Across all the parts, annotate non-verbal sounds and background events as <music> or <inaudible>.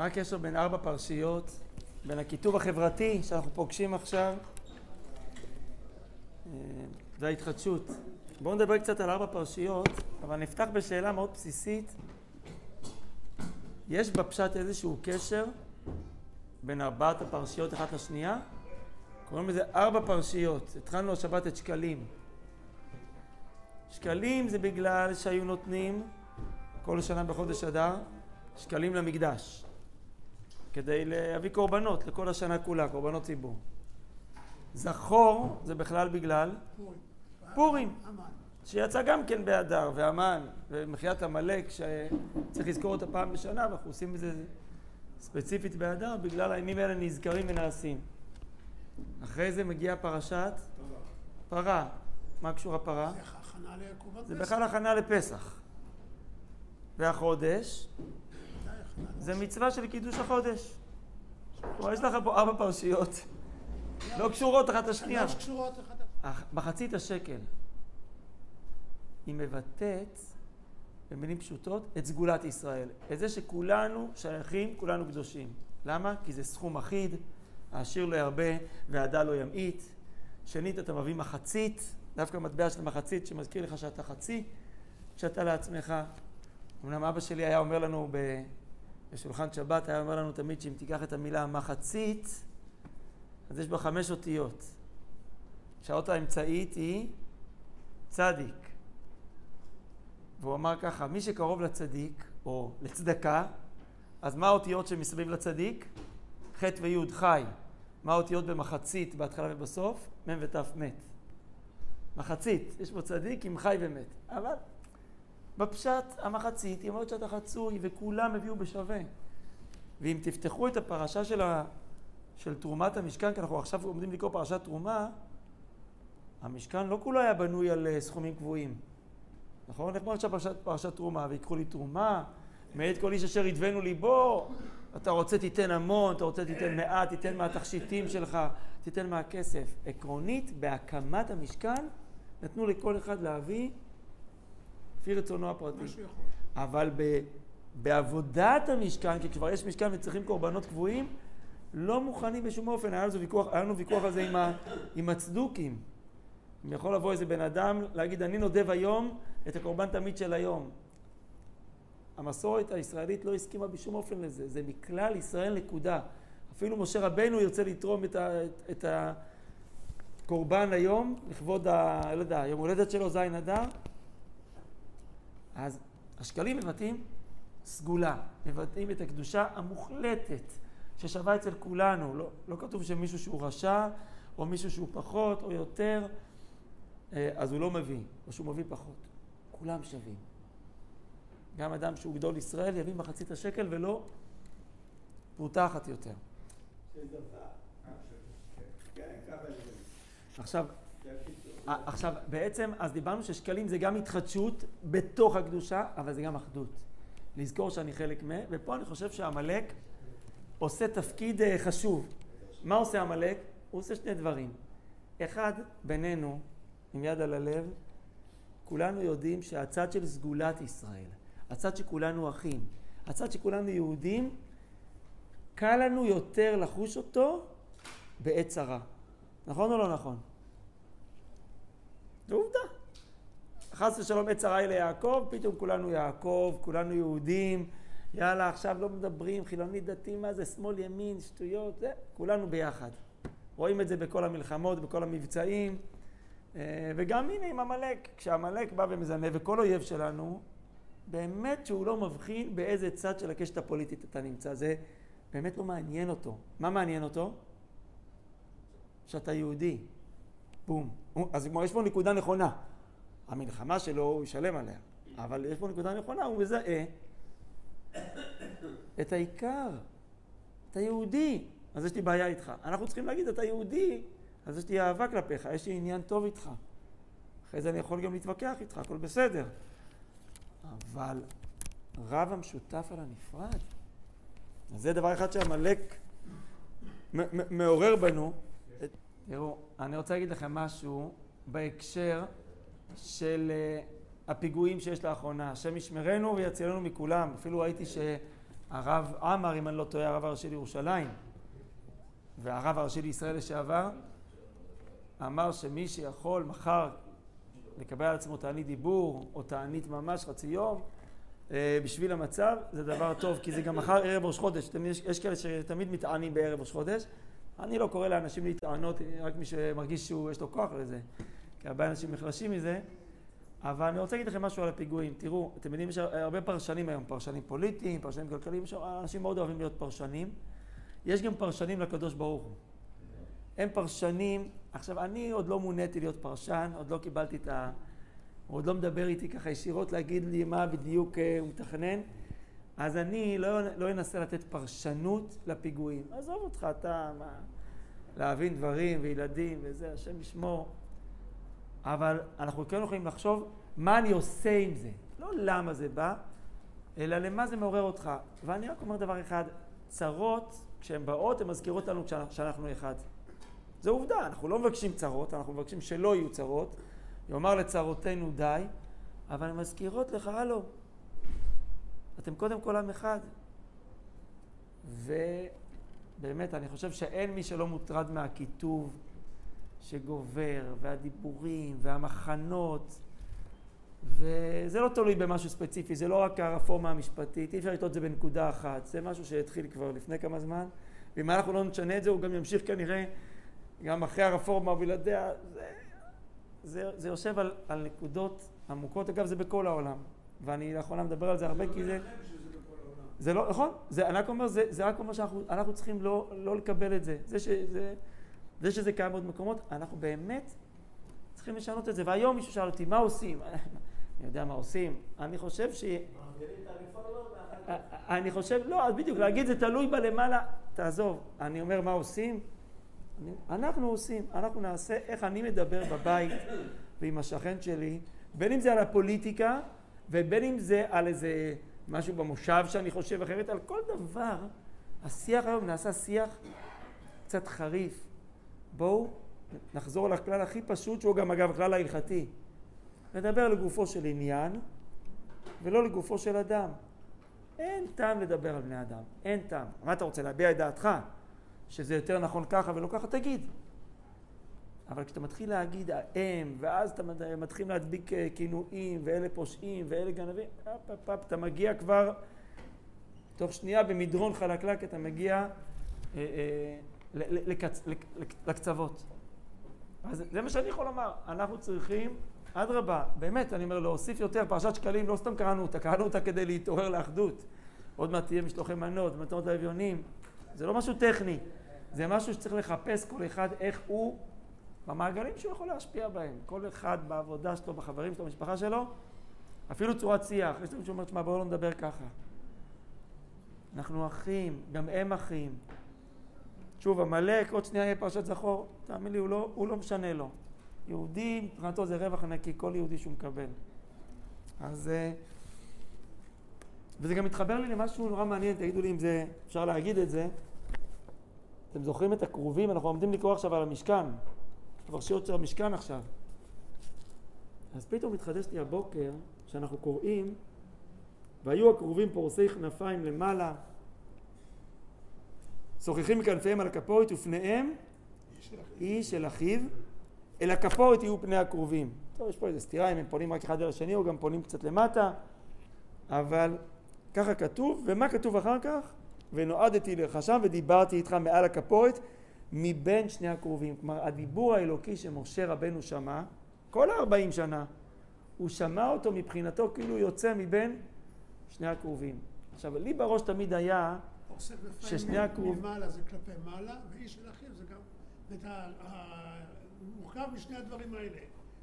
מה הקשר בין ארבע פרשיות, בין הכיתוב החברתי שאנחנו פוגשים עכשיו אה, וההתחדשות? בואו נדבר קצת על ארבע פרשיות, אבל נפתח בשאלה מאוד בסיסית. יש בפשט איזשהו קשר בין ארבעת הפרשיות אחת לשנייה? קוראים לזה ארבע פרשיות. התחלנו השבת את שקלים. שקלים זה בגלל שהיו נותנים כל שנה בחודש אדר שקלים למקדש כדי להביא קורבנות לכל השנה כולה, קורבנות ציבור. זכור זה בכלל בגלל פורים, שיצא גם כן באדר, והמן, ומחיית עמלק, שצריך לזכור אותה פעם בשנה, ואנחנו עושים את זה ספציפית באדר, בגלל הימים האלה נזכרים ונעשים. אחרי זה מגיעה פרשת פרה. מה קשור הפרה? זה בכלל הכנה לפסח. והחודש זה מצווה של קידוש החודש. כלומר, יש לך פה ארבע פרשיות לא קשורות אחת לשנייה. מחצית השקל היא מבטאת, במילים פשוטות, את סגולת ישראל. את זה שכולנו שייכים, כולנו קדושים. למה? כי זה סכום אחיד, העשיר לא ירבה והדל לא ימעיט. שנית, אתה מביא מחצית, דווקא מטבע של מחצית שמזכיר לך שאתה חצי, שאתה לעצמך. אמנם אבא שלי היה אומר לנו בשולחן שבת, היה אומר לנו תמיד שאם תיקח את המילה מחצית, אז יש בה חמש אותיות. שהאות האמצעית היא צדיק. והוא אמר ככה, מי שקרוב לצדיק, או לצדקה, אז מה האותיות שמסביב לצדיק? ח' וי' חי. מה האותיות במחצית, בהתחלה ובסוף? מ' ות' מת. מחצית, יש פה צדיק עם חי ומת. אבל בפשט המחצית אומרת שאתה חצוי וכולם הביאו בשווה. ואם תפתחו את הפרשה של, ה... של תרומת המשכן, כי אנחנו עכשיו עומדים לקרוא פרשת תרומה, המשכן לא כולו היה בנוי על אה, סכומים קבועים. נכון? איך עכשיו פרשת, פרשת תרומה, ויקחו לי תרומה, מאת כל איש אשר ידבנו ליבו, אתה רוצה תיתן המון, אתה רוצה תיתן מעט, תיתן מהתכשיטים שלך, תיתן מהכסף. עקרונית, בהקמת המשכן, נתנו לכל אחד להביא לפי רצונו הפרטי. אבל ב, בעבודת המשכן, כי כבר יש משכן וצריכים קורבנות קבועים, לא מוכנים בשום אופן. היה, ויכוח, היה לנו ויכוח על זה עם, ה, עם הצדוקים. אם יכול לבוא איזה בן אדם, להגיד, אני נודב היום את הקורבן תמיד של היום. המסורת הישראלית לא הסכימה בשום אופן לזה, זה מכלל ישראל נקודה. אפילו משה רבנו ירצה לתרום את, ה, את, את הקורבן היום, לכבוד, ה, לא יודע, יום הולדת שלו, זין אדר. אז השקלים מבטאים סגולה, מבטאים את הקדושה המוחלטת ששווה אצל כולנו. לא, לא כתוב שמישהו שהוא רשע, או מישהו שהוא פחות או יותר, אה, אז הוא לא מביא, או שהוא מביא פחות. כולם שווים. גם אדם שהוא גדול ישראל יביא מחצית השקל ולא פרוטה אחת יותר. עכשיו, עכשיו, בעצם, אז דיברנו ששקלים זה גם התחדשות בתוך הקדושה, אבל זה גם אחדות. לזכור שאני חלק מ... ופה אני חושב שעמלק עושה תפקיד אה, חשוב. מה עושה עמלק? הוא עושה שני דברים. אחד, בינינו, עם יד על הלב, כולנו יודעים שהצד של סגולת ישראל, הצד שכולנו אחים, הצד שכולנו יהודים, קל לנו יותר לחוש אותו בעת צרה. נכון או לא נכון? זו עובדה. חס ושלום צרה היא ליעקב, פתאום כולנו יעקב, כולנו יהודים, יאללה, עכשיו לא מדברים, חילוני דתי, מה זה, שמאל, ימין, שטויות, זה, כולנו ביחד. רואים את זה בכל המלחמות, בכל המבצעים. אה, וגם הנה עם עמלק, כשעמלק בא ומזנה, וכל אויב שלנו, באמת שהוא לא מבחין באיזה צד של הקשת הפוליטית אתה נמצא. זה באמת לא מעניין אותו. מה מעניין אותו? שאתה יהודי. בום. אז כמו יש פה נקודה נכונה. המלחמה שלו, הוא ישלם עליה. אבל יש פה נקודה נכונה, הוא מזהה את העיקר. אתה יהודי. אז יש לי בעיה איתך. אנחנו צריכים להגיד, אתה יהודי, אז יש לי אהבה כלפיך, יש לי עניין טוב איתך. אחרי זה אני יכול גם להתווכח איתך, הכל בסדר. אבל רב המשותף על הנפרד, זה דבר אחד שעמלק מעורר בנו. תראו, אני רוצה להגיד לכם משהו בהקשר של uh, הפיגועים שיש לאחרונה. השם ישמרנו ויצילנו מכולם. אפילו ראיתי הרב עמר, אם אני לא טועה, הרב הראשי לירושלים, והרב הראשי לישראל לשעבר, אמר שמי שיכול מחר לקבל על עצמו תענית דיבור או תענית ממש חצי יום אה, בשביל המצב, זה דבר טוב, כי זה גם מחר ערב ראש חודש. יש, יש כאלה שתמיד מתענים בערב ראש חודש. אני לא קורא לאנשים להתענות, רק מי שמרגיש שיש לו כוח לזה, כי הרבה אנשים נחלשים מזה. אבל אני רוצה להגיד לכם משהו על הפיגועים. תראו, אתם יודעים, יש הרבה פרשנים היום, פרשנים פוליטיים, פרשנים כלכליים, אנשים מאוד אוהבים להיות פרשנים. יש גם פרשנים לקדוש ברוך הוא. הם פרשנים, עכשיו אני עוד לא מוניתי להיות פרשן, עוד לא קיבלתי את ה... הוא עוד לא מדבר איתי ככה ישירות להגיד לי מה בדיוק אה, הוא מתכנן, אז אני לא, לא אנסה לתת פרשנות לפיגועים. עזוב אותך, אתה, מה, להבין דברים וילדים וזה, השם ישמור. אבל אנחנו כן יכולים לחשוב מה אני עושה עם זה. לא למה זה בא, אלא למה זה מעורר אותך. ואני רק אומר דבר אחד, צרות, כשהן באות, הן מזכירות לנו שאנחנו אחד. זו עובדה, אנחנו לא מבקשים צרות, אנחנו מבקשים שלא יהיו צרות. יאמר לצרותינו די, אבל הן מזכירות לך, הלו, אתם קודם כל עם אחד. ובאמת, אני חושב שאין מי שלא מוטרד מהקיטוב שגובר, והדיבורים, והמחנות, וזה לא תלוי במשהו ספציפי, זה לא רק הרפורמה המשפטית, אי אפשר לטעות את זה בנקודה אחת, זה משהו שהתחיל כבר לפני כמה זמן, ואם אנחנו לא נשנה את זה, הוא גם ימשיך כנראה גם אחרי הרפורמה ובלעדיה, זה, זה, זה יושב על, על נקודות עמוקות, אגב זה בכל העולם, ואני לאחרונה מדבר על זה הרבה כי זה... זה לא, נכון, זה, אני רק אומר, זה, זה רק אומר שאנחנו צריכים לא, לא לקבל את זה. זה, שזה, זה שזה קיים בעוד מקומות, אנחנו באמת צריכים לשנות את זה. והיום מישהו שאל אותי, מה עושים? <laughs> אני יודע מה עושים. אני חושב ש... אני חושב, לא, אז בדיוק, להגיד זה תלוי בלמעלה, תעזוב. אני אומר מה עושים, אנחנו עושים, אנחנו נעשה איך אני מדבר בבית ועם השכן שלי, בין אם זה על הפוליטיקה ובין אם זה על איזה משהו במושב שאני חושב אחרת, על כל דבר. השיח היום נעשה שיח קצת חריף. בואו נחזור לכלל הכי פשוט, שהוא גם אגב הכלל ההלכתי. נדבר לגופו של עניין ולא לגופו של אדם. אין טעם לדבר על בני אדם, אין טעם. מה אתה רוצה, להביע את דעתך? שזה יותר נכון ככה ולא ככה, תגיד. אבל כשאתה מתחיל להגיד האם, ואז אתה מתחיל להדביק אה, כינויים, ואלה פושעים, ואלה גנבים, אפ, אפ, אפ, אתה מגיע כבר, תוך שנייה במדרון חלקלק אתה מגיע אה, אה, לקצ, לקצוות. אז זה מה שאני יכול לומר, אנחנו צריכים, אדרבה, באמת, אני אומר, להוסיף יותר, פרשת שקלים, לא סתם קראנו אותה, קראנו אותה כדי להתעורר לאחדות. עוד מעט תהיה משלוחי מנות, מתנות האביונים, זה לא משהו טכני. זה משהו שצריך לחפש כל אחד איך הוא, במעגלים שהוא יכול להשפיע בהם. כל אחד בעבודה שלו, בחברים שלו, במשפחה שלו, אפילו צורת שיח. יש לנו שאומר, תשמע, בואו לא נדבר ככה. אנחנו אחים, גם הם אחים. שוב, עמלק, עוד שנייה יהיה פרשת זכור, תאמין לי, הוא לא, הוא לא משנה לו. יהודי, מבחינתו זה רווח נקי, כל יהודי שהוא מקבל. אז... אה, וזה גם מתחבר לי למשהו נורא מעניין, תגידו לי אם זה, אפשר להגיד את זה. אתם זוכרים את הכרובים? אנחנו עומדים לקרוא עכשיו על המשכן. פרשיות של המשכן עכשיו. אז פתאום מתחדש לי הבוקר, שאנחנו קוראים, והיו הכרובים פורסי כנפיים למעלה, שוחחים מכנפיהם על הכפורת ופניהם איש אל אחיו, אל הכפורת יהיו פני הכרובים. טוב, יש פה איזה סתירה אם הם פונים רק אחד אל השני או גם פונים קצת למטה, אבל ככה כתוב, ומה כתוב אחר כך? ונועדתי לך שם ודיברתי איתך מעל הכפורת מבין שני הכרובים. כלומר, הדיבור האלוקי שמשה רבנו שמע, כל הארבעים שנה, הוא שמע אותו מבחינתו כאילו יוצא מבין שני הכרובים. עכשיו, לי בראש תמיד היה ששני הכרובים... מלמעלה זה כלפי מעלה, ואיש של אחיו זה גם... מורכב משני הדברים האלה.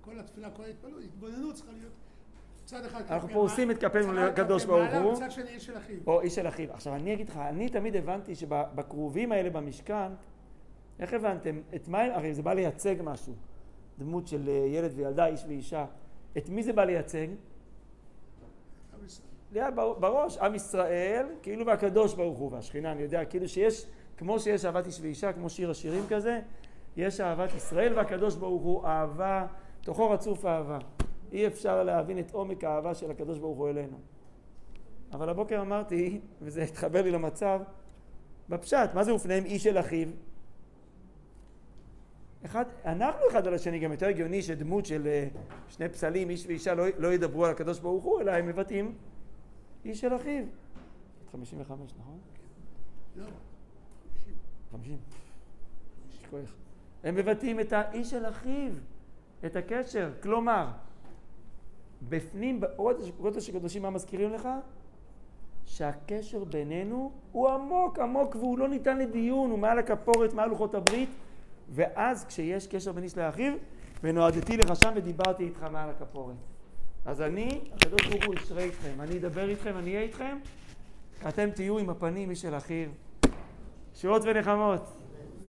כל התפילה, כל ההתפללות, התבוננות צריכה להיות צד אחד אנחנו פורסים את כפינו לקדוש ברוך הוא. מצד שני איש של אחיו. או איש של אחיו. עכשיו אני אגיד לך, אני תמיד הבנתי שבכרובים האלה במשכן, איך הבנתם? את מה, הרי זה בא לייצג משהו. דמות של אה, ילד וילדה, איש ואישה. את מי זה בא לייצג? ליד בראש, עם ישראל, כאילו והקדוש ברוך הוא והשכינה, אני יודע, כאילו שיש, כמו שיש אהבת איש ואישה, כמו שיר השירים כזה, יש אהבת ישראל והקדוש ברוך הוא אהבה, תוכו רצוף אהבה. אי אפשר להבין את עומק האהבה של הקדוש ברוך הוא אלינו. אבל הבוקר אמרתי, וזה התחבר לי למצב, בפשט, מה זה ופניהם איש אל אחיו? אחד, אנחנו אחד על השני, גם יותר הגיוני שדמות של אה, שני פסלים, איש ואישה, לא, לא ידברו על הקדוש ברוך הוא, אלא הם מבטאים איש של אחיו. 55, נכון? לא, 50. הם מבטאים את האיש של אחיו, את הקשר. כלומר, בפנים, בקודש הקדושים, מה מזכירים לך? שהקשר בינינו הוא עמוק עמוק והוא לא ניתן לדיון, הוא מעל הכפורת, מעל לוחות הברית ואז כשיש קשר בין איש לאחיו ונועדתי לך שם ודיברתי איתך מעל הכפורת. אז אני, הקדוש ברוך הוא ישרה איתכם, אני אדבר איתכם, אני אהיה איתכם, אתם תהיו עם הפנים איש של אחיו. שורות ונחמות.